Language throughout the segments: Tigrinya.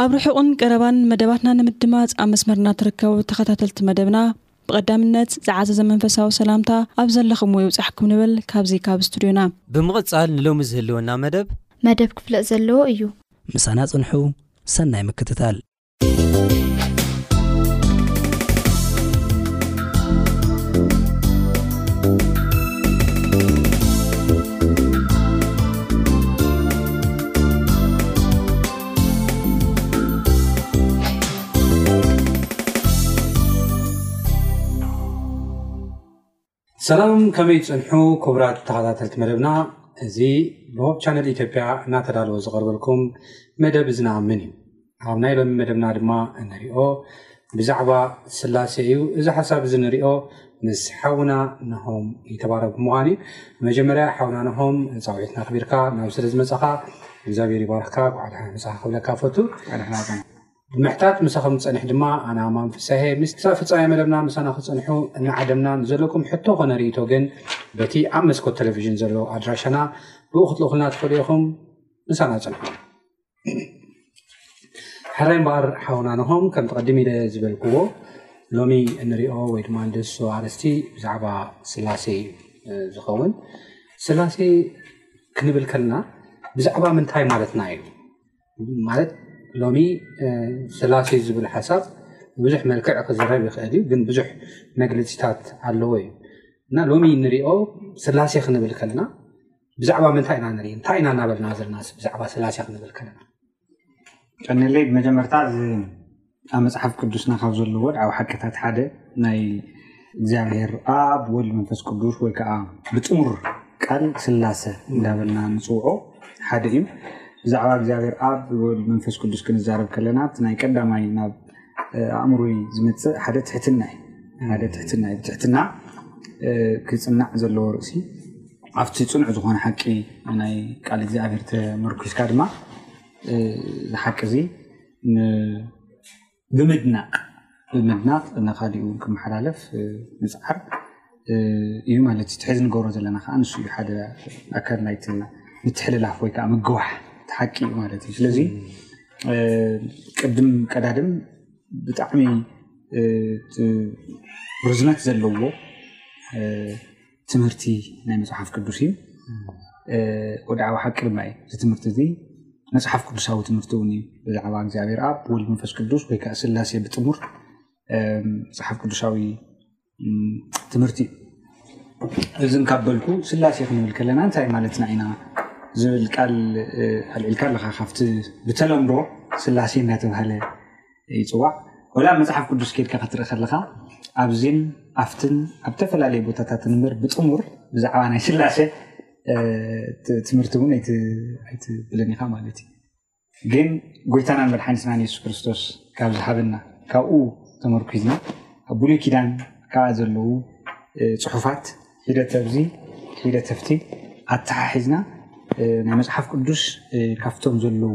ኣብ ርሑቕን ቀረባን መደባትና ንምድማጽ ኣብ መስመርና ትርከቡ ተኸታተልቲ መደብና ብቐዳምነት ዝዓዘዘ መንፈሳዊ ሰላምታ ኣብ ዘለኹምዎ ይብጻሕኩም ንብል ካብዚ ካብ ስቱድዮና። ብምቕጻል ንሎሚ ዝህልወና መደብ። መደብ ክፍለጥ ዘለዎ እዩ። ምሳና ጽንሑ ሰናይ ምክትታል። ሰላም ከመይ ትጸንሑ ክቡራት ተኸታተልቲ መደብና እዚ ብሆብ ቻነል ኢትዮጵያ እናተዳለወ ዝቐርበልኩም መደብ እዚ ንኣምን እዩ ኣብ ናይ ሎሚ መደብና ድማ እንሪኦ ብዛዕባ ስላሴ እዩ እዚ ሓሳብ እዚ ንሪኦ ምስ ሓውና ናሆም ይተባረክ ብምዃን እዩ መጀመርያ ሓውና ናሆም ፃውዒትና ኣኽቢርካ ናብ ስለ ዝመፃኻ እግዚኣብሔር ይባርኽካ ኳዕ ደሓና መፃኻ ክብለካ ፈቱ ብምሕታት ምሳኹም ዝፀንሕ ድማ ኣና ማም ፍሳሄ ምስታ ፍፃሜ መደብና ምሳና ክፀንሑ እናዓደምና ንዘለኩም ሕቶ ኮነ ርኢቶ ግን በቲ ኣብ መስኮት ቴሌቭዥን ዘሎ ኣድራሻና ብኡ ክትልእኹልና ትኽእሉ ኢኹም ምሳና ፀንሑ ሕራይ እምበኣር ሓውና ንሆም ከምቲ ቀዲም ኢለ ዝበልክዎ ሎሚ እንሪኦ ወይ ድማ ንድህሶ ኣርእስቲ ብዛዕባ ስላሴ እዩ ዝኸውን ስላሴ ክንብል ከልና ብዛዕባ ምንታይ ማለትና እዩ ማለት ሎሚ ስላሴ ዝብል ሓሳብ ብዙሕ መልክዕ ክዝረብ ይኽእል እዩ ግን ብዙሕ መግለፂታት ኣለዎ እዩ እና ሎሚ እንሪኦ ስላሴ ክንብል ከልና ብዛዕባ ምንታይ ኢና ንርኢ እንታይ ኢና እናበልና ዘለና ብዛዕባ ስላሴ ክንብል ከለና ቀኒለይ ብመጀመርታ እዚ ኣብ መፅሓፍ ቅዱስና ካብ ዘለዎ ወድዓዊ ሓቅታት ሓደ ናይ እግዚኣብሔር ኣብ ወልድ መንፈስ ቅዱስ ወይ ከዓ ብፅሙር ቃል ስላሰ እንዳበልና ንፅውዖ ሓደ እዩ ብዛዕባ እግዚኣብሔር ኣብ ወልድ መንፈስ ቅዱስ ክንዛረብ ከለና እቲ ናይ ቀዳማይ ናብ ኣእምሮይ ዝመፅእ ሓደ ትሕትና እዩ ሓደ ትሕትና እዩ ትሕትና ክፅናዕ ዘለዎ ርእሲ ኣብቲ ጽኑዕ ዝኾነ ሓቂ ናይ ቃል እግዚኣብሔር ተመርኲስካ ድማ እዚ ሓቂ እዚ ብምድናቕ ብምድናቕ ንኻሊእ እውን ክመሓላለፍ ምጽዓር እዩ ማለት እዩ። እቲ ሕዚ ንገብሮ ዘለና ከዓ ንሱ እዩ ሓደ ኣካል ናይቲ ምትሕልላፍ ወይ ከዓ ምግዋሕ እቲ ሓቂ እዩ ማለት እዩ። ስለዚ ቅድም ቀዳድም ብጣዕሚ ርዝነት ዘለዎ ትምህርቲ ናይ መፅሓፍ ቅዱስ እዩ ወድዓዊ ሓቂ ድማ እዩ እዚ ትምህርቲ እዚ መፅሓፍ ቅዱሳዊ ትምህርቲ እውን እዩ ብዛዕባ እግዚኣብሔር ኣብ ወልድ መንፈስ ቅዱስ ወይ ከዓ ስላሴ ብጥሙር መፅሓፍ ቅዱሳዊ ትምህርቲ እዩ እዚ ካብ በልኩ ስላሴ ክንብል ከለና እንታይ ማለትና ኢና ዝብል ቃል ኣልዒልካ ኣለካ ካብቲ ብተለምዶ ስላሴ እናተባሃለ ይፅዋዕ ወላ ኣብ መፅሓፍ ቅዱስ ኬድካ ክትርኢ ከለካ ኣብዚን ኣብትን ኣብ ተፈላለዩ ቦታታት ንበር ብጥሙር ብዛዕባ ናይ ስላሴ ትምህርቲ እውን ኣይትብልን ኢካ ማለት እዩ ግን ጎይታና መድሓኒትና ንየሱስ ክርስቶስ ካብ ዝሃበና ካብኡ ተመርኪዝና ኣብ ብሉይ ኪዳን ከዓ ዘለዉ ፅሑፋት ሒደት ኣብዚ ሒደት ኣብቲ ኣተሓሒዝና ናይ መፅሓፍ ቅዱስ ካብቶም ዘለዉ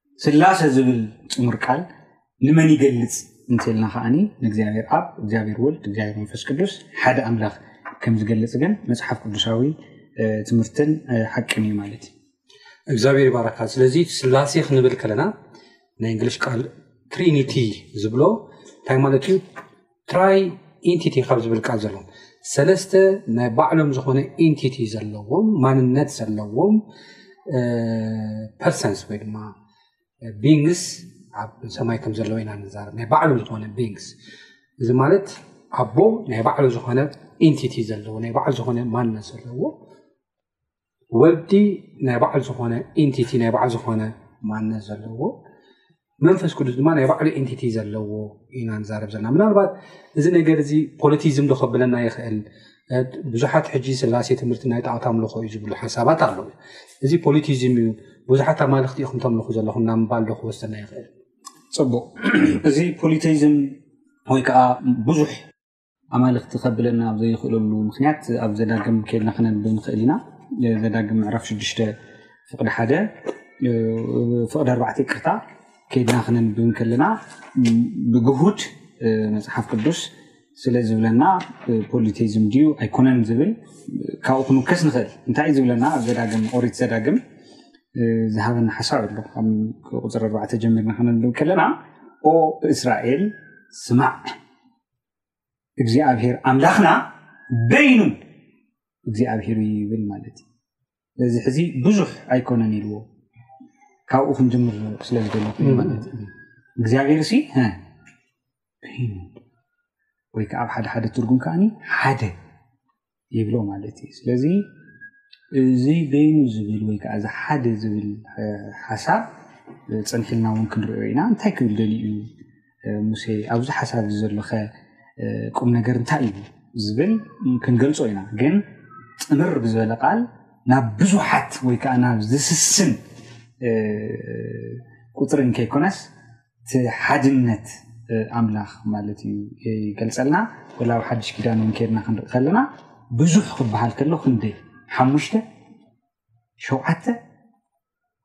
ስላሰ ዝብል ፅሙር ቃል ንመን ይገልፅ እንተልና ከዓኒ ንእግዚኣብሔር ኣብ እግዚኣብሔር ወልድ እግዚኣብሔር መንፈስ ቅዱስ ሓደ ኣምላኽ ከም ዝገልፅ ግን መፅሓፍ ቅዱሳዊ ትምህርትን ሓቅን እዩ ማለት እዩ እግዚኣብሔር ይባረካ ስለዚ ስላሴ ክንብል ከለና ናይ እንግሊሽ ቃል ትሪኒቲ ዝብሎ እንታይ ማለት እዩ ትራይ ኢንቲቲ ካብ ዝብል ቃል ዘለዎም ሰለስተ ናይ ባዕሎም ዝኾነ ኢንቲቲ ዘለዎም ማንነት ዘለዎም ፐርሰንስ ወይ ድማ ቢንግስ ኣብ ሰማይ ከም ዘለዎ ኢና ንዛረብ ናይ ባዕሉ ዝኾነ ቢንግስ እዚ ማለት ኣቦ ናይ ባዕሉ ዝኾነ ኢንቲቲ ዘለዎ ናይ ባዕሉ ዝኾነ ማንነት ዘለዎ ወዲ ናይ ባዕሉ ዝኾነ ኢንቲቲ ናይ ባዕሉ ዝኾነ ማንነት ዘለዎ መንፈስ ቅዱስ ድማ ናይ ባዕሉ ኢንቲቲ ዘለዎ ኢና ንዛረብ ዘለና ምናልባት እዚ ነገር እዚ ፖለቲዝም ዶ ከብለና ይኽእል ብዙሓት ሕጂ ስላሴ ትምህርቲ ናይ ጣዖት ኣምልኾ እዩ ዝብሉ ሓሳባት ኣለዉ እዚ ፖለቲዝም እዩ ብዙሓት ኣማልኽቲ ኢኹም ተምልኹ ዘለኹም ናብ ምባል ዶ ክወስደና ይኽእል ፅቡቅ እዚ ፖሊቲዝም ወይ ከዓ ብዙሕ ኣማልኽቲ ከብለና ኣብ ዘይኽእለሉ ምክንያት ኣብ ዘዳግም ከድና ክነንብ ንኽእል ኢና ዘዳግም ምዕራፍ ሽዱሽተ ፍቅዲ ሓደ ፍቅዲ ኣርባዕተ ይቅርታ ከድና ክነንብ ከለና ብግሁድ መፅሓፍ ቅዱስ ስለ ዝብለና ፖሊቴዝም ድዩ ኣይኮነን ዝብል ካብኡ ክንውከስ ንኽእል እንታይ እዩ ዝብለና ኣብ ዘዳግም ኦሪት ዘዳግም ዝሃበና ሓሳብ ኣሎ ኣብ ቁፅሪ ኣርባዕተ ጀሚርና ክነንብ ከለና ኦ እስራኤል ስማዕ እግዚኣብሔር ኣምላኽና በይኑ እግዚኣብሔር እዩ ይብል ማለት እዩ ስለዚ ሕዚ ብዙሕ ኣይኮነን ኢልዎ ካብኡ ክንጅምር ስለ ዝደለ እግዚኣብሔር ሲ በይኑ ወይ ከዓ ኣብ ሓደ ሓደ ትርጉም ከዓኒ ሓደ ይብሎ ማለት እዩ ስለዚ እዚ በይኑ ዝብል ወይ ከዓ እዚ ሓደ ዝብል ሓሳብ ፅንሕልና እውን ክንሪኦ ኢና እንታይ ክብል ደልዩ እዩ ሙሴ ኣብዚ ሓሳብ እዚ ዘሎኸ ቁም ነገር እንታይ እዩ ዝብል ክንገልፆ ኢና ግን ጥምር ብዝበለ ቃል ናብ ብዙሓት ወይ ከዓ ናብ ዝስስን ቁፅርን ከይኮነስ እቲ ሓድነት ኣምላኽ ማለት እዩ ይገልጸልና ወላዊ ሓድሽ ኪዳን እውን ከድና ክንርኢ ከለና ብዙሕ ክበሃል ከሎ ክንደይ ሓሙሽተ ሸውዓተ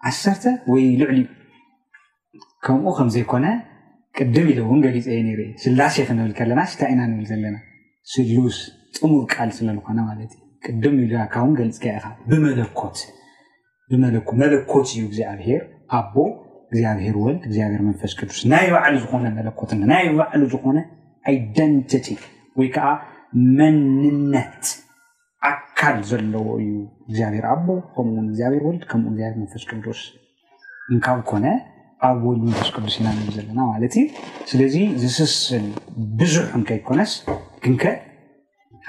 ዓሰርተ ወይ ልዕሊኡ ከምኡ ከም ዘይኮነ ቅድም ኢለ እውን ገሊፀ እየ ነይረ ስላሴ ክንብል ከለና ስታይ ኢና ንብል ዘለና ስሉስ ጥሙር ቃል ስለዝኮነ ማለት እዩ ቅድም ኢልካ እውን ገልፅካ ኢካ ብመለኮት ብመለኮ መለኮት እዩ እግዚኣብሔር ኣቦ እግዚኣብሔር ወልድ እግዚኣብሔር መንፈስ ቅዱስ ናይ ባዕሉ ዝኾነ መለኮትና ናይ ባዕሉ ዝኾነ ኣይደንቲቲ ወይ ከዓ መንነት ኣካል ዘለዎ እዩ እግዚኣብሔር ኣቦ ከምኡውን እግዚኣብሔር ወልድ ከምኡ እግዚኣብሔር መንፈስ ቅዱስ እንካብ ኮነ ኣብ ወልድ መንፈስ ቅዱስ ኢና ንብ ዘለና ማለት እዩ ስለዚ ዝስስል ብዙሕ እንከይኮነስ ግንከ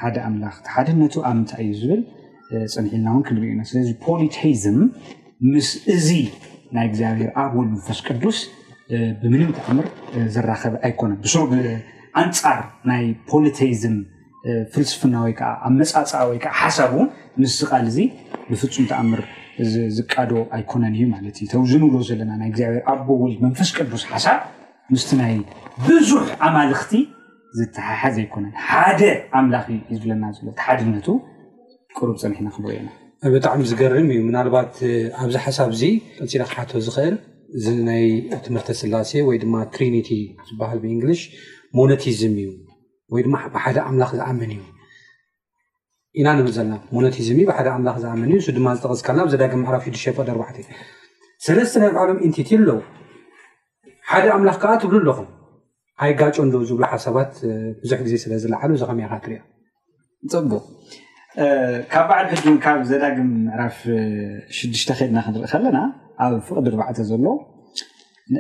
ሓደ ኣምላኽ እቲ ሓድነቱ ኣብ ምንታይ እዩ ዝብል ፀኒሒልና እውን ክንሪኦ ኢና ስለዚ ፖሊቴይዝም ምስ እዚ ናይ እግዚኣብሔር ኣብ ወልድ መንፈስ ቅዱስ ብምንም ተኣምር ዝራኸብ ኣይኮነ ብሶብ ኣንፃር ናይ ፖሊቴይዝም ፍልስፍና ወይ ከዓ ኣመፃፅኣ ወይ ከዓ ሓሳብ እውን ምስ ቃል እዚ ብፍፁም ተኣምር ዝቃዶ ኣይኮነን እዩ ማለት እዩ ተዚ ንብሎ ዘለና ናይ እግዚኣብሔር ኣቦ ወልድ መንፈስ ቅዱስ ሓሳብ ምስቲ ናይ ብዙሕ ኣማልኽቲ ዝተሓሓዝ ኣይኮነን ሓደ ኣምላኽ እዩ ዝብለና ዘሎ እቲ ሓድነቱ ቅሩብ ፀኒሕና ክንሪኦ ኢና ብጣዕሚ ዝገርም እዩ ምናልባት ኣብዚ ሓሳብ እዚ ቀፂለ ክሓቶ ዝኽእል እዚ ናይ ትምህርተ ስላሴ ወይ ድማ ትሪኒቲ ዝበሃል ብእንግሊሽ ሞነቲዝም እዩ ወይ ድማ ብሓደ ኣምላኽ ዝኣምን እዩ ኢና ንብል ዘለና ሞኖቲዝም እዩ ብሓደ ኣምላኽ ዝኣምን እዩ እሱ ድማ ዝጠቐስካልና ኣብ ዘዳግም ምዕራፍ ሽዱሽተ ቁፅሪ ኣርባዕተ ሰለስተ ናይ ባዕሎም ኢንቲቲ ኣለዉ ሓደ ኣምላኽ ከዓ ትብሉ ኣለኹም ኣይጋጮን ዶ ዝብሉ ሓሳባት ብዙሕ ግዜ ስለ ዝለዓሉ እዚ ከመይ ኢኻ ትሪኦ ፅቡቅ ካብ በዓል ሕጂ እውን ካብ ዘዳግም ምዕራፍ ሽዱሽተ ከድና ክንርኢ ከለና ኣብ ፍቅዲ ኣርባዕተ ዘሎ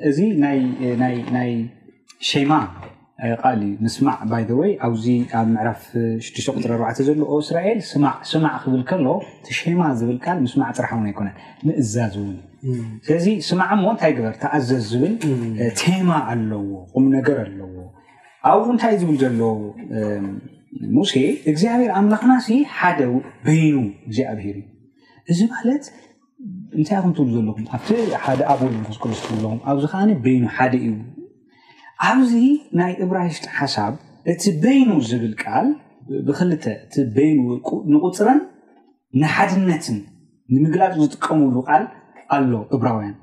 እዚ ናይ ሼማ ቃል እዩ ምስማዕ ባይ ዘ ወይ ኣብዚ ኣብ ምዕራፍ 6 ቁፅሪ 4 ዘሎ ኦ እስራኤል ስማዕ ስማዕ ክብል ከሎ እቲ ሼማ ዝብል ቃል ምስማዕ ጥራሕ እውን ኣይኮነን ምእዛዝ እውን ስለዚ ስማዕ እሞ እንታይ ግበር ተኣዘዝ ዝብል ቴማ ኣለዎ ቁም ነገር ኣለዎ ኣብኡ እንታይ ዝብል ዘሎ ሙሴ እግዚኣብሔር ኣምላኽና ሲ ሓደ በይኑ እግዚኣብሔር እዩ እዚ ማለት እንታይ ኢኹም ትብሉ ዘለኹም? ኣብቲ ሓደ ኣብ ወልድ መንፈስ ቅዱስ ትብሉ ኣለኹም፣ ኣብዚ ከኣ በይኑ ሓደ እዩ። ኣብዚ ናይ እብራይስጥ ሓሳብ እቲ በይኑ ዝብል ቃል ብክልተ እቲ በይኑ ንቁፅርን ንሓድነትን ንምግላፅ ዝጥቀሙሉ ቃል ኣሎ። እብራውያን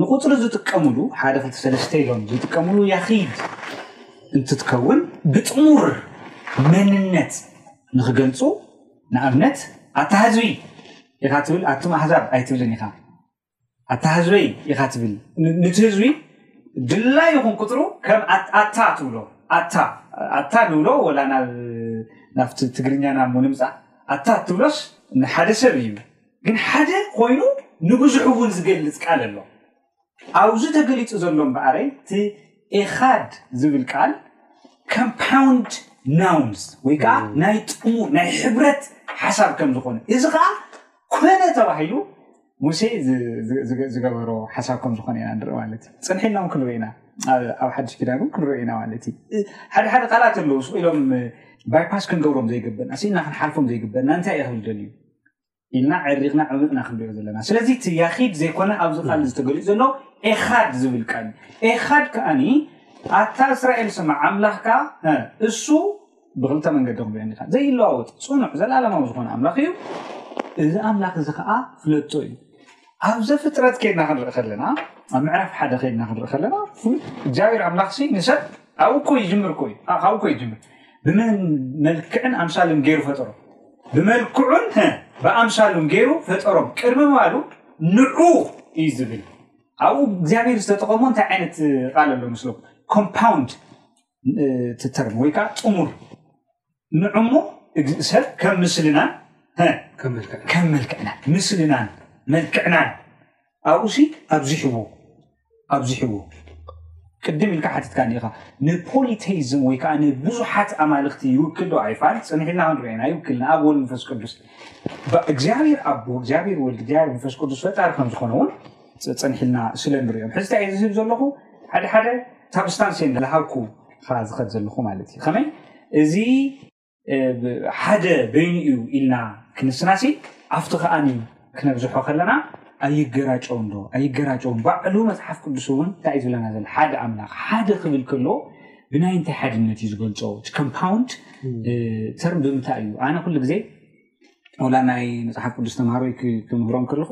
ንቁፅሪ ዝጥቀሙሉ ሓደ ክልተ ሰለስተ ኢሎም ዝጥቀሙሉ ያኺድ እንትትከውን ብጥሙር መንነት ንክገልፁ ንኣብነት ኣታ ህዝቢ ኢኻ ትብል ኣቱም ኣሕዛብ ኣይትብልን ኢኻ ኣታ ህዝበይ ኢኻ ትብል ንቲ ህዝቢ ድላይ ይኹን ቁፅሩ ከም ኣታ ትብሎ ኣታ ኣታ ንብሎ ወላ ናብቲ ትግርኛ ናብ ምንምፃእ ኣታ እትብሎስ ንሓደ ሰብ እዩ ግን ሓደ ኮይኑ ንብዙሑ እውን ዝገልፅ ቃል ኣሎ ኣብዚ ተገሊጹ ዘሎ እምበኣረይ እቲ ኤኻድ ዝብል ቃል ከምፓውንድ ናውንስ ወይ ከዓ ናይ ጥሙር ናይ ሕብረት ሓሳብ ከም ዝኾነ እዚ ከዓ ኮነ ተባሂሉ ሙሴ ዝገበሮ ሓሳብ ከም ዝኾነ ኢና ንርኢ ማለት እዩ ፅንሒ ኢልና እውን ክንርኢ ኢና ኣብ ሓድሽ ኪዳን እውን ክንርኢ ኢና ማለት እዩ ሓደ ሓደ ቃላት ኣለዉ ስኢሎም ባይፓስ ክንገብሮም ዘይግበና ስኢልና ክንሓልፎም ዘይግበና እንታይ እዩ ክብል ደልዩ ኢልና ዕሪቕና ዕምቕና ክንሪኦ ዘለና ስለዚ እቲ ያኪድ ዘይኮነ ኣብዚ ቃል ዝተገሊኡ ዘሎ ኤኻድ ዝብል ቃል ኤኻድ ከዓኒ ኣታ እስራኤል ስማ ኣምላኽካ እሱ ብክልተ መንገዲ ክንሪኦ ንካ ዘይለዋወጥ ፅኑዕ ዘላለማዊ ዝኾነ ኣምላኽ እዩ እዚ ኣምላኽ እዚ ከዓ ፍለጦ እዩ ኣብ ዘፍጥረት ከድና ክንርኢ ከለና ኣብ ምዕራፍ ሓደ ከድና ክንርኢ ከለና እግዚኣብሔር ኣምላኽ ሲ ንሰብ ኣብኡ ኮ ይጅምር ኮዩ ካብኡ ኮ ይጅምር ብመን መልክዕን ኣምሳልን ገይሩ ፈጠሮ ብመልክዑን ሀ ብኣምሳሉን ገይሩ ፈጠሮም ቅድሚ ምባሉ ንዑ እዩ ዝብል ኣብኡ እግዚኣብሔር ዝተጠቐሞ እንታይ ዓይነት ቃል ኣሎ ምስሎም ኮምፓውንድ ትተርም ወይ ከዓ ጥሙር ንዕሞ ሰብ ከም ምስልና ከም መልክዕና ምስልናን መልክዕናን ኣብኡሲ ኣብዚሕዎ ኣብዚሕዎ ቅድም ኢልካ ሓትትካኒ ኢኻ ንፖሊቴይዝም ወይ ከዓ ንብዙሓት ኣማልኽቲ ይውክል ዶ ኣይፋል ፅንሕ ኢልና ክንሪኦና ይውክልና ኣብ ወልድ መንፈስ ቅዱስ እግዚኣብሔር ኣቦ እግዚኣብሔር ወልድ እግዚኣብሔር መንፈስ ቅዱስ ፈጣሪ ከም ዝኾነ እውን ፅንሕ ኢልና ስለ ንሪኦም ሕዝታ እየ ዝህብ ዘለኹ ሓደ ሓደ ሳብስታንስ እየ ዝሃብኩ ዝኸድ ዘለኹ ማለት እዩ ከመይ እዚ ሓደ በይኑ እዩ ኢልና ክንስናሲ ኣብቲ ከዓ ክነብዝሖ ከለና ኣይገራጨውን ዶ ኣይገራጨውን ባዕሉ መፅሓፍ ቅዱስ እውን እንታይ እዩ ዝብለና ዘሎ ሓደ ኣምላኽ ሓደ ክብል ከሎ ብናይ እንታይ ሓድነት እዩ ዝገልፆ ኮምፓውንድ ተርም ብምንታይ እዩ ኣነ ኩሉ ግዜ ወላ ናይ መፅሓፍ ቅዱስ ተምሃሮይ ክምህሮም ከለኹ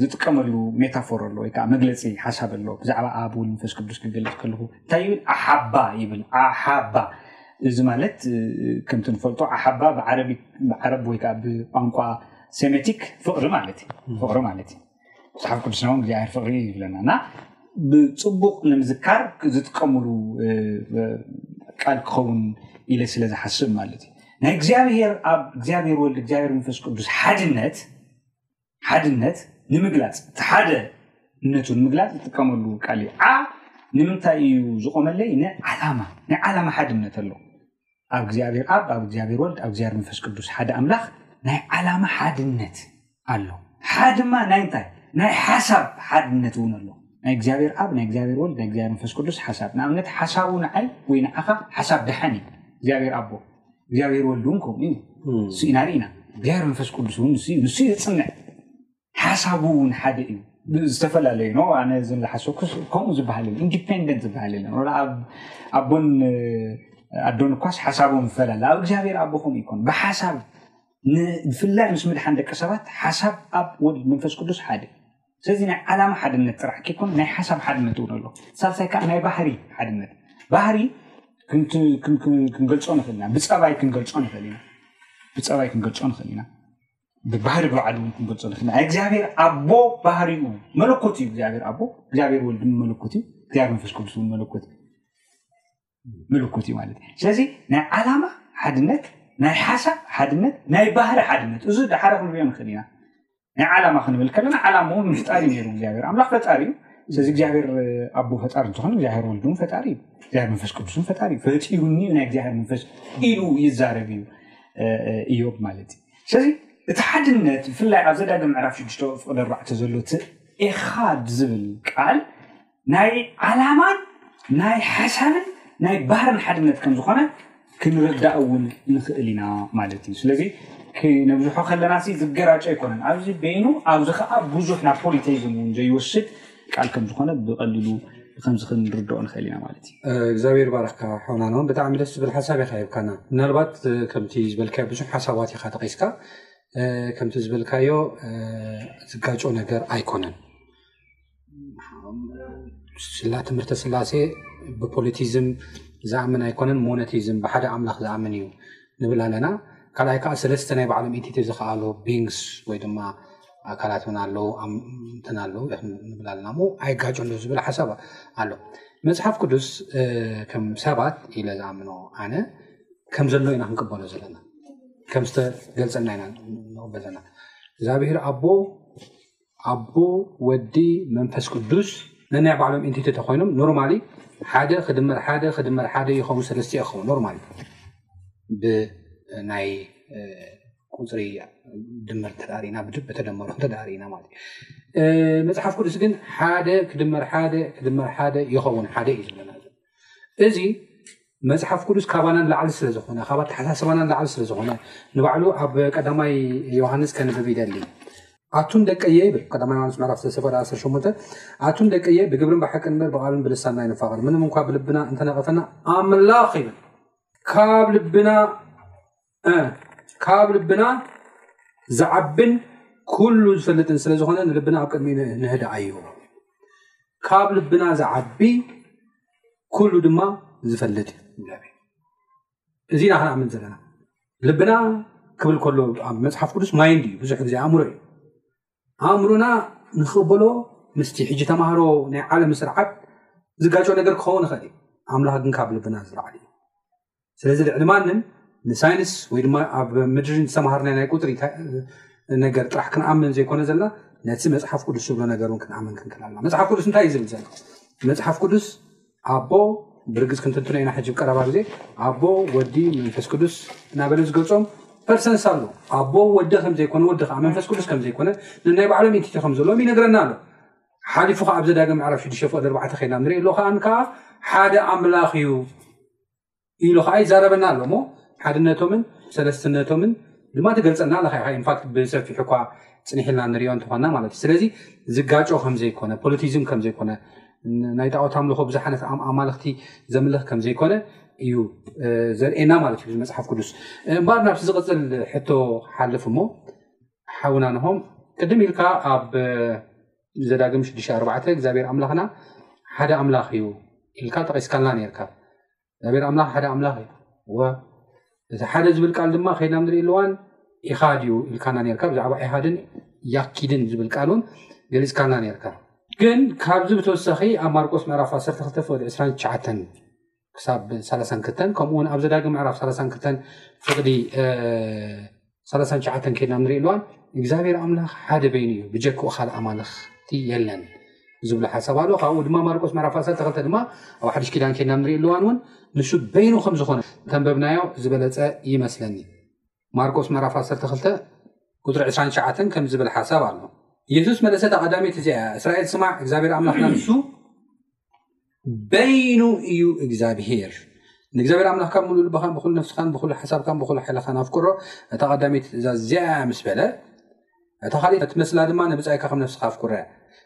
ዝጥቀመሉ ሜታፎር ኣሎ ወይ ከዓ መግለፂ ሓሳብ ኣሎ ብዛዕባ ኣብ ወልድ መንፈስ ቅዱስ ክገልፅ ከለኹ እንታይ ይብል ኣሓባ ይብል ኣሓባ እዚ ማለት ከምቲ ንፈልጦ ኣሓባ ብዓረብ ወይ ከዓ ብቋንቋ ሴሜቲክ ፍቅሪ ማለት እዩ ፍቅሪ ማለት እዩ መፅሓፍ ቅዱስና እውን እግዚኣብሔር ፍቅሪ ይብለና እና ብፅቡቅ ንምዝካር ዝጥቀምሉ ቃል ክኸውን ኢለ ስለ ዝሓስብ ማለት እዩ ናይ እግዚኣብሔር ኣብ እግዚኣብሔር ወልድ እግዚኣብሔር መንፈስ ቅዱስ ሓድነት ሓድነት ንምግላፅ እቲ ሓደ እምነቱ ንምግላፅ ዝጥቀመሉ ቃል እዩ ዓ ንምንታይ እዩ ዝቆመለይ ንዓላማ ናይ ዓላማ ሓድነት ኣሎ ኣብ እግዚኣብሔር ኣብ ኣብ እግዚኣብሔር ወልድ ኣብ እግዚኣብሔር መንፈስ ቅዱስ ሓደ ኣምላኽ ናይ ዓላማ ሓድነት ኣሎ ሓ ድማ ናይ እንታይ ናይ ሓሳብ ሓድነት እውን ኣሎ ናይ እግዚኣብሔር ኣብ ናይ እግዚኣብሔር ወልድ ናይ እግዚኣብሔር መንፈስ ቅዱስ ሓሳብ ንኣብነት ሓሳቡ ንዓይ ወይ ንዓኻ ሓሳብ ደሓን እዩ እግዚኣብሔር ኣቦ እግዚኣብሔር ወልድ እውን ከምኡ እዩ ንሱ ኢና ርኢና እግዚኣብሔር መንፈስ ቅዱስ እውን ንሱ እዩ ንሱ የፅንዕ ሓሳቡ እውን ሓደ እዩ ዝተፈላለዩ ኖ ኣነ ዝሓሰብኩ ከምኡ ዝበሃል ኢንዲፔንደንት ዝበሃል የለን ወላ ኣብ ኣቦን ኣዶን እኳስ ሓሳቦም ይፈላለ ኣብ እግዚኣብሔር ኣቦ ከምኡ ይኮን ብሓሳብ ብፍላይ ምስ ምድሓን ደቂ ሰባት ሓሳብ ኣብ ወልድ መንፈስ ቅዱስ ሓደ እዩ ስለዚ ናይ ዓላማ ሓድነት ጥራሕ ከይኮነ ናይ ሓሳብ ሓድነት እውን ኣሎ ሳልሳይ ከዓ ናይ ባህሪ ሓድነት ባህሪ ክንገልፆ ንኽእል ኢና ብፀባይ ክንገልፆ ንኽእል ኢና ብፀባይ ክንገልፆ ንኽእል ኢና ብባህሪ ብባዕሉ እውን ክንገልፆ ንኽእል ኢና እግዚኣብሔር ኣቦ ባህሪኡ መለኮት እዩ እግዚኣብሔር ኣቦ እግዚኣብሔር ወልድ መለኮት እዩ እግዚኣብሔር መንፈስ ቅዱስ እውን መለኮት እዩ ምልኩት እዩ ማለት እዩ ስለዚ ናይ ዓላማ ሓድነት ናይ ሓሳብ ሓድነት ናይ ባህሪ ሓድነት እዚ ዳሓረ ክንሪኦ ንኽእል ኢና ናይ ዓላማ ክንብል ከለና ዓላማ እውን ምፍጣር እዩ ነይሩ እግዚኣብሔር ኣምላኽ ፈጣሪ እዩ ስለዚ እግዚኣብሔር ኣቦ ፈጣሪ እንትኾነ እግዚኣብሔር ወልድ እውን ፈጣሪ እዩ እግዚኣብሔር መንፈስ ቅዱስ እውን ፈጣሪ እዩ ፈጢሩኒ እዩ ናይ እግዚኣብሔር መንፈስ ኢሉ ይዛረብ እዩ እዮብ ማለት እዩ ስለዚ እቲ ሓድነት ብፍላይ ኣብ ዘዳግም ምዕራፍ ሽዱሽተ ፍቅዲ ኣርባዕተ ዘሎ እቲ ኤኻድ ዝብል ቃል ናይ ዓላማን ናይ ሓሳብን ናይ ባህርን ሓድነት ከም ዝኾነ ክንርዳእ እውን ንኽእል ኢና ማለት እዩ ስለዚ ክነብዝሖ ከለና ሲ ዝገራጮ ኣይኮነን ኣብዚ በይኑ ኣብዚ ከዓ ብዙሕ ናብ ፖሊቴይዝም እውን ዘይወስድ ቃል ከም ዝኾነ ብቀሊሉ ከምዚ ክንርድኦ ንኽእል ኢና ማለት እዩ እግዚኣብሔር ባረኽካ ሓውና ን ብጣዕሚ ደስ ዝብል ሓሳብ ኢካ ሂብካና ምናልባት ከምቲ ዝበልካዮ ብዙሕ ሓሳባት ኢካ ተቂስካ ከምቲ ዝበልካዮ ዝጋጮ ነገር ኣይኮነን ትምህርተ ስላሴ ብፖሊቲዝም ዝኣምን ኣይኮነን ሞነቲዝም ብሓደ ኣምላኽ ዝኣምን እዩ ንብል ኣለና ካልኣይ ከዓ ሰለስተ ናይ ባዕሎም ኢንቲቲ ዝኸኣሉ ቢንግስ ወይ ድማ ኣካላት እውን ኣለዉ እንትን ኣለዉ ንብል ኣለና እሞ ኣይጋጮን ዶ ዝብል ሓሳብ ኣሎ መፅሓፍ ቅዱስ ከም ሰባት ኢለ ዝኣምኖ ኣነ ከም ዘሎ ኢና ክንቅበሎ ዘለና ከም ዝተገልፀልና ኢና ንቕበል ዘለና እግዚኣብሄር ኣቦ ኣቦ ወዲ መንፈስ ቅዱስ ነናይ ባዕሎም ኢንቲቲ ተኮይኖም ኖርማሊ ሓደ ክድመር ሓደ ክድመር ሓደ ይኸውን ሰለስቲኦ ክኸውን ኖርማሊ ብናይ ቁፅሪ ድምር ተዳሪና ብድብ በተደመሩ ተዳሪና ማለት እዩ መፅሓፍ ቅዱስ ግን ሓደ ክድመር ሓደ ክድመር ሓደ ይኸውን ሓደ እዩ ዝብለና እዚ መጽሓፍ ቅዱስ ካባና ንላዕሊ ስለ ዝኾነ ካብ ኣተሓሳስባና ንላዕሊ ስለ ዝኾነ ንባዕሉ ኣብ ቀዳማይ ዮሃንስ ከንብብ ይደሊ ኣቱም ደቀየ ይብል ቀዳማይ ዮሃንስ ምዕራፍ ሰፈ 18 ኣቱም ደቀየ ብግብርን ብሓቅን እምበር ብቓልን ብልሳንና ይንፋቐር ምንም እንኳ ብልብና እንተነቐፈና ኣምላኽ ይብል ካብ ልብና እ ካብ ልብና ዝዓብን ኩሉ ዝፈልጥን ስለ ዝኾነ ንልብና ኣብ ቅድሚ ነህድኣዮ ካብ ልብና ዝዓቢ ኩሉ ድማ ዝፈልጥ እዩ እዚ ኢና ክንኣምን ዘለና ልብና ክብል ከሎ ኣብ መፅሓፍ ቅዱስ ማይንድ እዩ ብዙሕ ግዜ ኣእምሮ እዩ ኣእምሮና ንክቕበሎ ምስቲ ሕጂ ተማህሮ ናይ ዓለም ስርዓት ዝጋጮ ነገር ክኸውን ይኽእል እዩ ኣምላኽ ግን ካብ ልብና ዝለዓለ እዩ ስለዚ ልዕሊ ማንም ንሳይንስ ወይ ድማ ኣብ ምድሪ ዝተምሃርና ናይ ቁፅሪ ነገር ጥራሕ ክንኣምን ዘይኮነ ዘለና ነቲ መፅሓፍ ቅዱስ ዝብሎ ነገር እውን ክንኣምን ክንክል ኣለና መፅሓፍ ቅዱስ እንታይ እዩ ዝብል ዘሎ መፅሓፍ ቅዱስ ኣቦ ብርግጽ ክንትንትኖ ኢና ሕጂ ብ ቀረባ ግዜ ኣቦ ወዲ መንፈስ ቅዱስ እናበለ ዝገልጾም ፐርሰንስ ኣሎ ኣቦ ወዲ ከም ዘይኮነ ወዲ ከዓ መንፈስ ቅዱስ ከም ዘይኮነ ንናይ ባዕሎም ኢንቲቲ ከም ዘለዎም ይነግረና ኣሎ ሓሊፉ ከዓ ኣብ ዘዳግም ምዕራፍ ሽዱሽተ ፍቅዲ ኣርባዕተ ከይና ንሪኦ ኣሎ ከዓ ሓደ ኣምላኽ እዩ ኢሉ ከዓ ይዛረበና ኣሎ እሞ ሓድነቶምን ሰለስትነቶምን ድማ ትገልፀልና ኣለካ ኢካ ኢንፋክት ብሰፊሑ እኳ ፅኒሕልና ንሪኦ እንተኾና ማለት እዩ ስለዚ ዝጋጮ ከምዘይኮነ ፖለቲዝም ከምዘይኮነ ናይ ጣዖት ኣምልኮ ብዙሓነት ኣማልክቲ ዘምልኽ ከምዘይኮነ እዩ ዘርእና ማለት እዩ መፅሓፍ ቅዱስ እምበኣር ናብቲ ዝቕፅል ሕቶ ሓልፍ እሞ ሓውና ንሆም ቅድም ኢልካ ኣብ ዘዳግም ሽዱሽተ ኣርባዕተ እግዚኣብሔር ኣምላኽና ሓደ ኣምላኽ እዩ ኢልካ ጠቒስካልና ነርካ እግዚኣብሔር ኣምላኽ ሓደ ኣምላኽ እዩ እወ እዚ ሓደ ዝብል ቃል ድማ ከይድና ንሪእሉ እዋን ኢኻድ እዩ ኢልካና ነርካ ብዛዕባ ኢሃድን ያኪድን ዝብል ቃል እውን ገሊፅካልና ነርካ ግን ካብዚ ብተወሳኺ ኣብ ማርቆስ ምዕራፍ 12 ፍቅዲ 29 ክሳብ ሳላሳን ክልተን ከምኡ እውን ኣብ ዘዳግም ምዕራፍ ሳላሳን ክልተን ፍቅዲ ሳላሳን ሸዓተን ከድና ንሪኢ ኣለዋን እግዚኣብሔር ኣምላኽ ሓደ በይኑ እዩ ብጀክኡ ካልእ ኣማልኽቲ የለን ዝብሉ ሓሳብ ኣሎ ካብኡ ድማ ማርቆስ ምዕራፍ ዓሰርተ ክልተ ድማ ኣብ ሓድሽ ኪዳን ከድና ንሪኢ ኣለዋን እውን ንሱ በይኑ ከም ዝኾነ ተንበብናዮ ዝበለፀ ይመስለኒ ማርቆስ ምዕራፍ ዓሰርተ ክልተ ቁፅሪ ዕስራን ትሽዓተን ከምዚ ዝብል ሓሳብ ኣሎ የሱስ መለሰ እታ ቀዳመይቲ እዚኣ እያ እስራኤል ስማዕ እግዚኣብሔር ኣምላኽና ንሱ በይኑ እዩ እግዚኣብሄር ንእግዚኣብሔር ኣምላኽ ካብ ምሉእ ልብኻን ብኩሉ ነፍስኻን ብኩሉ ሓሳብካን ብኩሉ ሓይልኻን ኣፍቅሮ እታ ቀዳመይቲ ትእዛዝ እዚኣ እያ ምስ በለ እታ ካልኢት እትመስላ ድማ ንብጻይካ ከም ነፍስኻ ኣፍቅሮ ኢያ።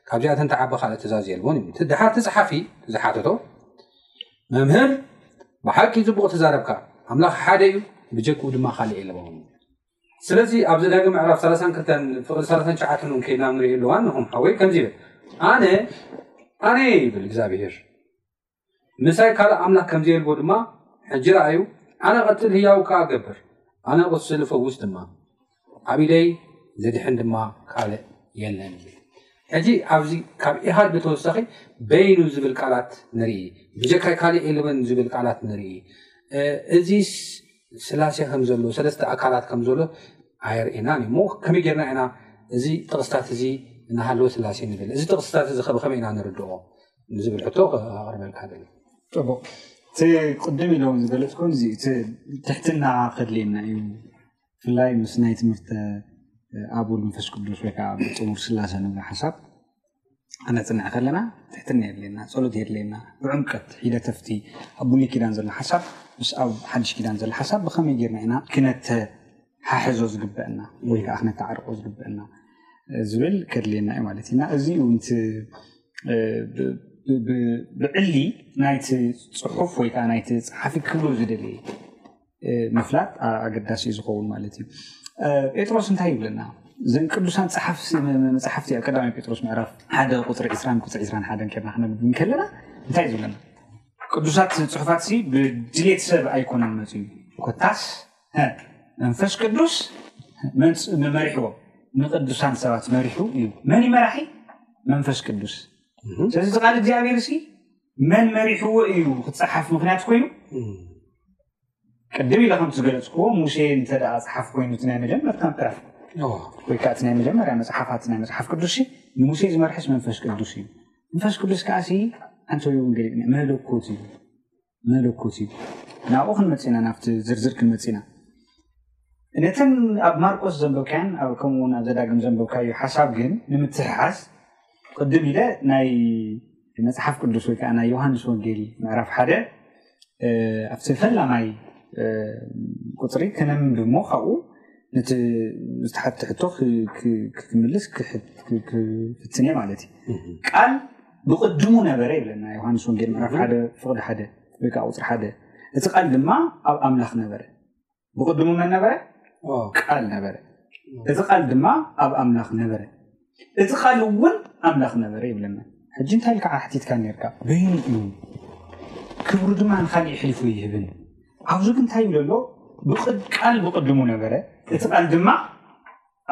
ካብዚኣተን ትዓቢ ካልእ ትእዛዝ የልቦን ይብል። ደሓር እቲ ጸሓፊ ዝሓተቶ መምህር ብሓቂ ጽቡቕ ተዛረብካ፣ ኣምላኽ ሓደ ኢዩ ብጀክኡ ድማ ካልእ የልቦን። ስለዚ ኣብዚ ዳግም ምዕራፍ 32 ፍቕሪ 39 እውን ከይድና ንሪኦ ኣለዋን ንኹም ሓወይ ከምዚ ይብል ኣነ ኣነ ይብል እግዚኣብሄር ምሳይ ካልእ ኣምላኽ ከም ዘየልቦ ድማ ሕጂ ረኣዩ፣ ኣነ ቐትል ህያው ከኣ እገብር፣ ኣነ ቁስል እፈውስ ድማ፣ ኣብ ኢደይ ዝድሕን ድማ ካልእ የለን ይብል። ሕጂ ኣብዚ ካብ ኢሃድ ብተወሳኺ በይኑ ዝብል ቃላት ንርኢ፣ ብጀካይ ካልእ የልብን ዝብል ቃላት ንርኢ። እዚስ ስላሴ ከም ዘሎ ሰለስተ ኣካላት ከም ዘሎ ኣየርእየናን እዩ እሞ ከመይ ጌርና ኢና እዚ ጥቕስታት እዚ እናሃለወ ስላሴ ንብል እዚ ጥቕስታት እዚ ከብ ከመይ ኢና ንርድኦ ንዝብል ሕቶ ኣቕርበልካ ደሊ ፅቡቅ እቲ ቅድም ኢሎም ዝገለፅኩም እዚ እቲ ትሕትና ከድልየና እዩ ብፍላይ ምስ ናይ ትምህርቲ ኣብ ወልድ መንፈስ ቅዱስ ወይ ከዓ ብፅሙር ስላሴ ንብሎ ሓሳብ ክነፅንዕ ከለና ትሕትና የድልየና ፀሎት የድልየና ብዕምቀት ሒደተፍቲ ኣብ ብሉይ ኪዳን ዘሎ ሓሳብ ምስ ኣብ ሓድሽ ኪዳን ዘሎ ሓሳብ ብከመይ ጌርና ኢና ክነተሓሕዞ ዝግበአና ወይ ከዓ ክነተዓርቆ ዝግበአና ዝብል ከድልየና እዩ ማለት እዩና እዚ እዩ ንቲ ብዕሊ ናይቲ ፅሑፍ ወይ ከዓ ናይቲ ፀሓፊ ክብሎ ዝደለየ ምፍላጥ ኣገዳሲ እዩ ዝኸውን ማለት እዩ ጴጥሮስ እንታይ ይብለና እዘን ቅዱሳን ፀሓፍቲ መፅሓፍቲ ኣብ ቀዳማይ ጴጥሮስ ምዕራፍ ሓደ ቁፅሪ 20 ቁፅሪ 21 ከርና ክነብብ ከለና እንታይ ዝብለና ቅዱሳት ፅሑፋት ብድሌት ሰብ ኣይኮነን መፅ እዩ ኮታስ መንፈስ ቅዱስ መሪሕዎ ንቅዱሳን ሰባት መሪሑ እዩ መን መራሒ መንፈስ ቅዱስ ስለዚ ቃል እግዚኣብሔር ሲ መን መሪሕዎ እዩ ክፀሓፍ ምክንያት ኮይኑ ቅድም ኢለ ከምቲ ዝገለፅክዎ ሙሴ እንተ ፀሓፍ ኮይኑ እቲ ናይ መጀመርታ ምዕራፍ ወይ ከዓ እቲ ናይ መጀመርያ መፅሓፋት ናይ መፅሓፍ ቅዱስ ንሙሴ ዝመርሐስ መንፈስ ቅዱስ እዩ መንፈስ ቅዱስ ከዓ ኣንተዩ ወንጌል መለኮት እዩ መለኮት እዩ ናብኡ ክንመፅና ናብቲ ዝርዝር ክንመፅና ነተን ኣብ ማርቆስ ዘንበብካያን ከምኡውን ኣብ ዘዳግም ዘንበብካዩ ሓሳብ ግን ንምትሕሓዝ ቅድም ኢለ ናይ መፅሓፍ ቅዱስ ወይ ከዓ ናይ ዮሃንስ ወንጌል ምዕራፍ ሓደ ኣብቲ ፈላማይ ቁፅሪ ከነንብብ እሞ ካብኡ ነቲ ዝተሓተ ሕቶ ክትምልስ ክፍትን እየ ማለት እዩ ቃል ብቅድሙ ነበረ ይብለና ዮሃንስ ወንጌል ምዕራፍ ሓደ ፍቅዲ ሓደ ወይ ከዓ ቁፅሪ ሓደ እቲ ቃል ድማ ኣብ ኣምላኽ ነበረ ብቕድሙ መን ነበረ ቃል ነበረ እዚ ቃል ድማ ኣብ ኣምላኽ ነበረ እቲ ቃል እውን ኣምላኽ ነበረ ይብለና ሕጂ እንታይ ከዓ ሓቲትካ ነርካ በይኑ እዩ ክብሩ ድማ ንካልእ ይሕሊፉ ይህብን ኣብዚ ግን እንታይ ይብለ ኣሎ ቃል ብቕድሙ ነበረ እቲ ቃል ድማ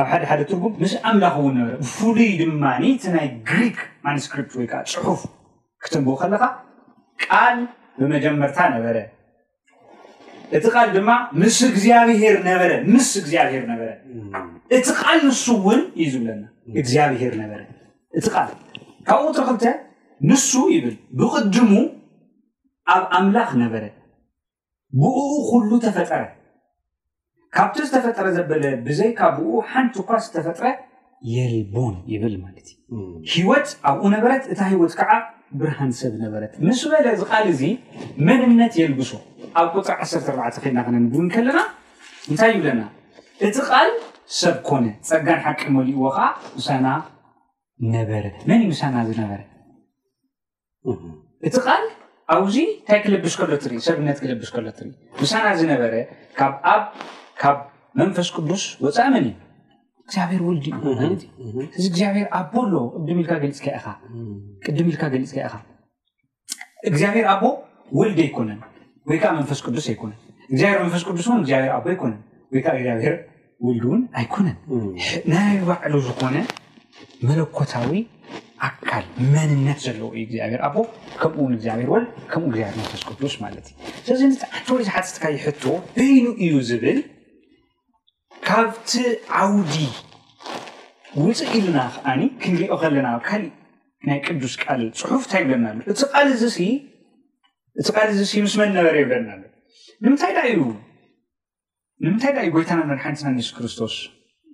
ኣብ ሓደ ሓደ ትርጉም ምስ ኣምላኽ እውን ነበረ ብፍሉይ ድማ እቲ ናይ ግሪክ ማንስክሪፕት ወይ ከዓ ፅሑፍ ክተንብቦ ከለካ ቃል ብመጀመርታ ነበረ እቲ ቃል ድማ ምስ እግዚኣብሄር ነበረ ምስ እግዚኣብሄር ነበረ እቲ ቃል ንሱ እውን እዩ ዝብለና እግዚኣብሄር ነበረ እቲ ቃል ካብ ቁጥሪ ክልተ ንሱ ይብል ብቕድሙ ኣብ ኣምላኽ ነበረ ብእኡ ኩሉ ተፈጠረ ካብቲ ዝተፈጠረ ዘበለ ብዘይካ ብኡ ሓንቲ እኳ ዝተፈጥረ የልቦን ይብል ማለት እዩ ህይወት ኣብኡ ነበረት እታ ህይወት ከዓ ብርሃን ሰብ ነበረት ምስ በለ እዚ ቃል እዚ መንነት የልብሶ ኣብ ቁፅሪ 14 ከይና ክነንብብ ከለና እንታይ ይብለና እቲ ቃል ሰብ ኮነ ፀጋን ሓቂ መሊእዎ ከዓ ምሳና ነበረ መን እዩ ምሳና ዝነበረ እቲ ቃል ኣውዚ እንታይ ክልብስ ከሎ ትርኢ ሰብነት ክልብስ ከሎ ትርኢ ምሳና ዝነበረ ካብ ኣብ ካብ መንፈስ ቅዱስ ወፃእ መን እዩ እግዚኣብሔር ወልድ እዩ ማለት እዩ እዚ እግዚኣብሔር ኣቦ ኣሎ ቅድም ኢልካ ገሊፅካ ኢኻ ቅድም ኢልካ ገሊፅካ ኢኻ እግዚኣብሔር ኣቦ ወልድ ኣይኮነን ወይ ከዓ መንፈስ ቅዱስ ኣይኮነን እግዚኣብሔር መንፈስ ቅዱስ እውን እግዚኣብሔር ኣቦ ኣይኮነን ወይ ከዓ እግዚኣብሔር ወልድ እውን ኣይኮነን ናይ ባዕሉ ዝኾነ መለኮታዊ ኣካል መንነት ዘለዎ እዩ እግዚኣብሔር ኣቦ ከምኡውን እግዚኣብሔር ወልድ ከምኡ እግዚኣብሔር መንፈስ ቅዱስ ማለት እዩ ስለዚ ንትዓቶ ዝሓትትካ ይሕቶ በይኑ እዩ ዝብል ካብቲ ዓውዲ ውፅእ ኢልና ከዓኒ ክንሪኦ ከለና ካሊእ ናይ ቅዱስ ቃል ፅሑፍ እንታይ ይብለና ኣሎ እቲ ቃል እዚ እቲ ቃል እዚ ምስ መን ነበረ ይብለና ኣሎ ንምንታይ ዳ እዩ ንምንታይ ዳዩ ጎይታናን መድሓኒትናን የሱስ ክርስቶስ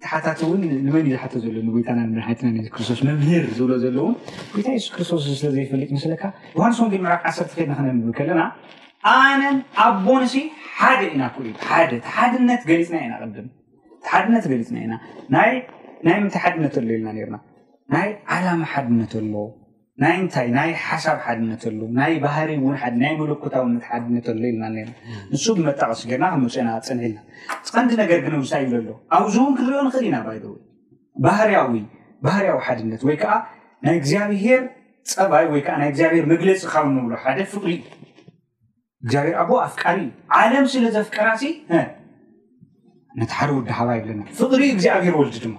ተሓታቲ እውን ንመን እዩ ዝሓቶ ዘሎ ንጎይታናን መድሓኒትናን የሱስ ክርስቶስ መምህር ዝብሎ ዘሎ እውን ጎይታ የሱስ ክርስቶስ ስለ ዘይፈልጥ ምስለካ ዮሃንስ ወንጌል ምዕራፍ ዓሰርተ ከድና ክነንብብ ከለና ኣነን ኣቦን ሲ ሓደ ኢና ክኡ እዩ ሓደ ተሓድነት ገሊፅና ኢና ቅድም ተሓድነት ገሊፅና ኢና ናይ ናይ ምንታይ ሓድነት ኣሎ ኢልና ነርና ናይ ዓላማ ሓድነት ኣሎ ናይ እንታይ ናይ ሓሳብ ሓድነት ኣሎ ናይ ባህሪ እውን ሓድ ናይ መለኮታውነት ሓድነት ኣሎ ኢልና ነና ንሱ ብመጣቐሲ ገርና ከመፅና ፀኒሕልና ፀንዲ ነገር ግን ውሳይ ይብለ ኣሎ ኣብዚ እውን ክንሪኦ ንኽእል ኢና ባይደወ ባህርያዊ ባህርያዊ ሓድነት ወይ ከዓ ናይ እግዚኣብሄር ፀባይ ወይ ከዓ ናይ እግዚኣብሄር መግለፂ ካብ ንብሎ ሓደ ፍቕሪ እዩ እግዚኣብሔር ኣቦ ኣፍቃሪ እዩ ዓለም ስለ ዘፍቀራ ሲ ነቲ ሓደ ወዲ ሃባ ይብለና ፍቅሪ እግዚኣብሔር ወልድ ድማ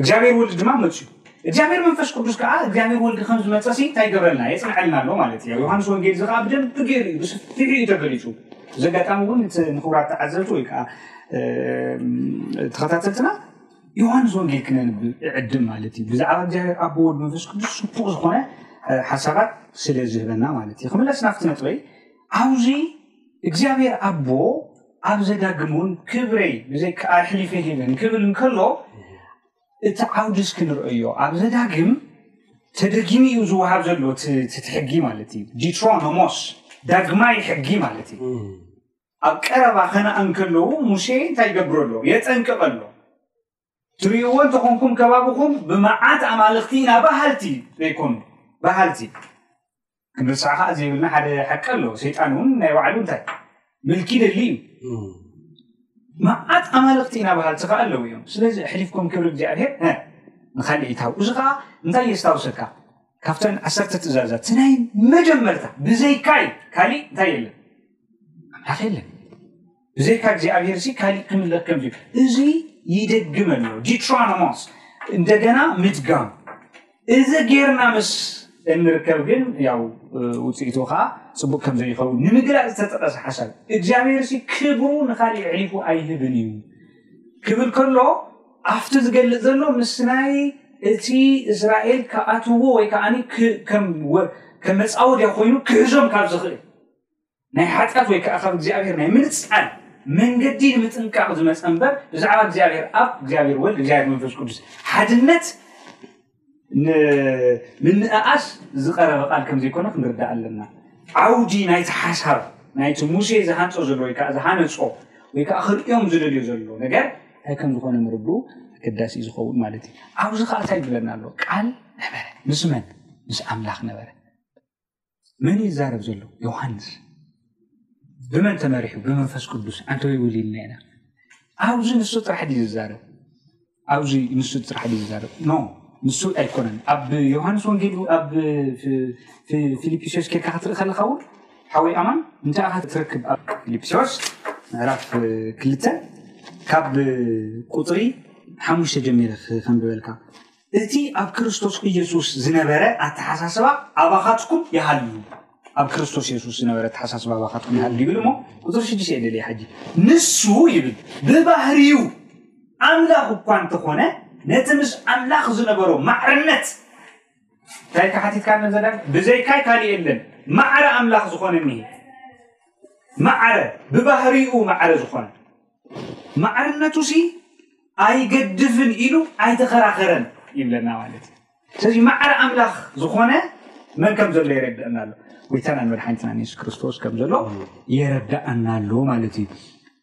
እግዚኣብሔር ወልድ ድማ መፅዩ እግዚኣብሔር መንፈስ ቅዱስ ከዓ እግዚኣብሔር ወልድ ከም ዝመፀ ሲ እንታይ ይገብረልና የፅንዐልና ኣሎ ማለት እዩ ዮሃንስ ወንጌል እዚ ከዓ ብደንብ ገይሩ እዩ ብስፊሑ እዩ ተገሊፁ እዚ ኣጋጣሚ እውን እቲ ንክቡራት ተዓዘብቲ ወይ ከዓ ተኸታተልትና ዮሃንስ ወንጌል ክነንብ ዕድም ማለት እዩ ብዛዕባ እግዚኣብሔር ኣቦ ወልድ መንፈስ ቅዱስ ስቡቅ ዝኾነ ሓሳባት ስለ ዝህበና ማለት እዩ ክምለስ ናብቲ ነጥበይ ኣብዚ እግዚኣብሔር ኣቦ ኣብ ዘዳግም እውን ክብረይ ብዘይ ኣሕሊፈ ሂበን ክብል እንከሎ እቲ ዓውዲ እስኪ ንርእዮ ኣብ ዘዳግም ተደጊሚ እዩ ዝወሃብ ዘሎ እቲ ሕጊ ማለት እዩ ዲትሮኖሞስ ዳግማይ ሕጊ ማለት እዩ ኣብ ቀረባ ከነኣን እንከለዉ ሙሴ እንታይ ይገብሮ ኣሎ? የጠንቅቕ ኣሎ። ትርእይዎ እንተኾንኩም ከባብኹም ብመዓት ኣማልኽቲ ኢና በሃልቲ ዘይኮኑ በሃልቲ ክንርስዓ ከዓ ዘይብልና ሓደ ሓቂ ኣሎ ሰይጣን እውን ናይ ባዕሉ እንታይ ምልኪ ደሊ እዩ መዓት ኣማልኽቲ ኢና በሃልቲ ከዓ ኣለዉ እዮም ስለዚ ኣሕሊፍኩም ክብሪ እግዚኣብሄር ንካልእ ይታው እዚ ከዓ እንታይ የስታውሰካ ካብተን ዓሰርተ ትእዛዛት ናይ መጀመርታ ብዘይካይ ካሊእ እንታይ የለን ኣምላኽ የለን ብዘይካ እግዚኣብሔር ሲ ካሊእ ክምለክ ከም እዚ ይደግም ኣሎ ዲትሮኖሞስ እንደገና ምድጋም እዚ ጌርና ምስ እንርከብ ግን ያው ውፅኢቱ ከዓ ፅቡቅ ከም ዘይኸውን ንምግላፅ ዝተጠቀሰ ሓሳብ እግዚኣብሔር ሲ ክብሩ ንካሊእ ዕሊፉ ኣይህብን እዩ ክብል ከሎ ኣብቲ ዝገልጽ ዘሎ ምስናይ እቲ እስራኤል ክኣትዎ ወይ ከኣ ከም መጻወድያ ኮይኑ ክሕዞም ካብ ዝኽእል ናይ ሓጢኣት ወይ ከኣ ካብ እግዚኣብሔር ናይ ምንጻል መንገዲ ንምጥንቃቕ ዝመጸ እምበር ብዛዕባ እግዚኣብሔር ኣብ እግዚኣብሔር ወልድ እግዚኣብሔር መንፈስ ቅዱስ ሓድነት ንምንእኣስ ዝቐረበ ቃል ከም ዘይኮነ ክንርዳእ ኣለና። ዓውዲ ናይቲ ሓሳብ ናይቲ ሙሴ ዝሃንጾ ዘሎ ወይ ከኣ ዝሃነጾ ወይ ከኣ ክርእዮም ዝደልዮ ዘሎ ነገር እንታይ ከም ዝኾነ ምርድኡ ኣገዳሲ እዩ ዝኸውን ማለት እዩ። ኣብዚ ከኣ እንታይ ይብለና ኣሎ? ቃል ነበረ ምስ መን? ምስ ኣምላኽ ነበረ። መን እዩ ዝዛረብ ዘሎ? ዮሃንስ ብመን ተመሪሑ? ብመንፈስ ቅዱስ ኣንተ ወይ ውል ኢልና ኢና። ኣብዚ ንሱ ጥራሕ ድዩ ዝዛረብ? ኣብዚ ንሱ ጥራሕ ድዩ ዝዛረብ? ኖ ንሱ ኣይኮነን። ኣብ ዮሃንስ ወንጌል ኣብ ፊልጵስዮስ ኬርካ ክትርኢ ከለካ እውን ሓወይ ኣማን እንታይ ኢኻ ትረክብ? ኣብ ፊልጵስዮስ ምዕራፍ ክልተ ካብ ቁፅሪ ሓሙሽተ ጀሚረ ከንብበልካ እቲ ኣብ ክርስቶስ ኢየሱስ ዝነበረ ኣተሓሳስባ ኣባኻትኩም ይሃልዩ ኣብ ክርስቶስ ኢየሱስ ዝነበረ ኣተሓሳስባ ኣባኻትኩም ይሃልዩ ይብል እሞ ቁፅሪ ሽዱሽተ የደልየ ሓጂ ንሱ ይብል ብባህሪዩ ኣምላኽ እኳ እንተኾነ ነቲ ምስ ኣምላኽ ዝነበሮ ማዕርነት እንታይ ከሓቲትካ ነዘዳ ብዘይካይ ካልእ የለን ማዕረ ኣምላኽ ዝኾነ እኒሄ ማዕረ ብባህሪኡ ማዕረ ዝኾነ ማዕርነቱሲ ኣይገድፍን ኢሉ ኣይተኸራኸረን ይብለና ማለት እዩ ስለዚ ማዕረ ኣምላኽ ዝኾነ መን ከም ዘሎ የረድአና ኣሎ ጎይታናን መድሓኒትናን የሱስ ክርስቶስ ከም ዘሎ የረድኣና ኣሎ ማለት እዩ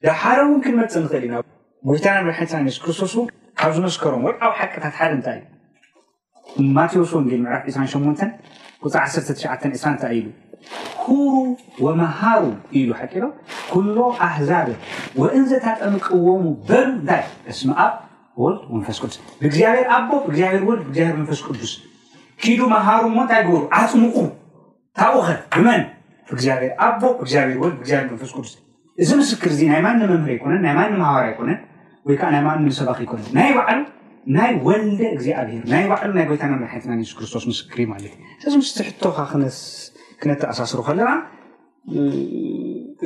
ዳሓረ እውን ክንመፅእ ንኽእል ኢና ጎይታናን መድሓኒትናን የሱስ ክርስቶስ እውን ካብ ዝመስከሮም ወድዓዊ ሓቅታት ሓደ እንታይ እዩ ማቴዎስ ወንጌል ምዕራፍ ዕስራን ሸሞንተን ቁፅሪ ዓሰርተ ትሽዓተን ዕስራን እንታይ ኢሉ ሁሩ ወመሃሩ ኢሉ ሓቂሎ ኩሎ ኣህዛብ ወእንዘ ታጠምቅዎሙ በሉ እንታይ እስመ ኣብ ወልድ መንፈስ ቅዱስ ብእግዚኣብሔር ኣቦ ብእግዚኣብሔር ወልድ ብእግዚኣብሔር መንፈስ ቅዱስ ኪዱ መሃሩ እሞ እንታይ ግበሩ ኣፅምቁ ታቦኸ ብመን ብእግዚኣብሔር ኣቦ ብእግዚኣብሔር ወልድ ብእግዚኣብሔር መንፈስ ቅዱስ እዚ ምስክር እዚ ናይ ማንም መምህር ኣይኮነን ናይ ማንም ሃዋርያ ኣይኮነን ወይ ከዓ ናይ ማንም ሰባኺ ኣይኮነን ናይ ባዕሉ ናይ ወልደ እግዚኣብሔር ናይ ባዕሉ ናይ ጎይታና መድሓኒትና የሱስ ክርስቶስ ምስክር እዩ ማለት እዩ ስለዚ ምስ ትሕቶኻ ክነተኣሳስሩ ከለና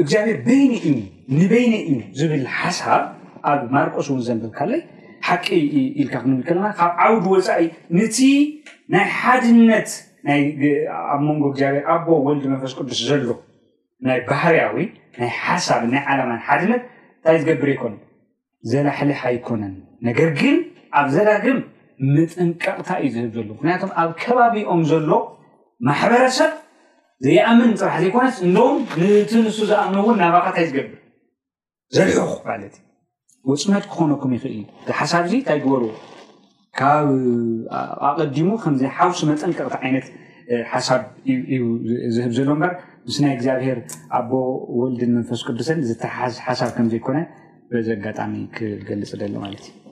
እግዚኣብሔር በይነ እዩ ንበይነ እዩ ዝብል ሓሳብ ኣብ ማርቆስ እውን ዘንብብካለይ ሓቂ ኢልካ ክንብል ከለና ካብ ዓውዲ ወፃኢ ነቲ ናይ ሓድነት ኣብ መንጎ እግዚኣብሔር ኣቦ ወልድ መንፈስ ቅዱስ ዘሎ ናይ ባህርያዊ ናይ ሓሳብ ናይ ዓላማን ሓድነት እንታይ ዝገብር ኣይኮነን ዘላሕልሕ ኣይኮነን ነገር ግን ኣብ ዘዳግም ምጥንቀቕታ እዩ ዝህብ ዘሎ ምክንያቱም ኣብ ከባቢኦም ዘሎ ማሕበረሰብ ዘይኣምን ጥራሕ ዘይኮነስ እንደውም ንትንሱ ዝኣምኑ እውን ናባኻታይ ዝገብር ዘርሕቑ ማለት እዩ ወፅመድ ክኾነኩም ይኽእል እዩ እቲ ሓሳብ እዚ እንታይ ግበሩ ካብ ኣቐዲሙ ከምዚ ሓውሲ መጠንቀቕቲ ዓይነት ሓሳብ እዩ ዝህብ ዘሎ እምበር ምስ ናይ እግዚኣብሄር ኣቦ ወልድን መንፈስ ቅዱስን ዝተሓሓዝ ሓሳብ ከም ዘይኮነ በዚ ኣጋጣሚ ክገልፅ ደሊ ማለት እዩ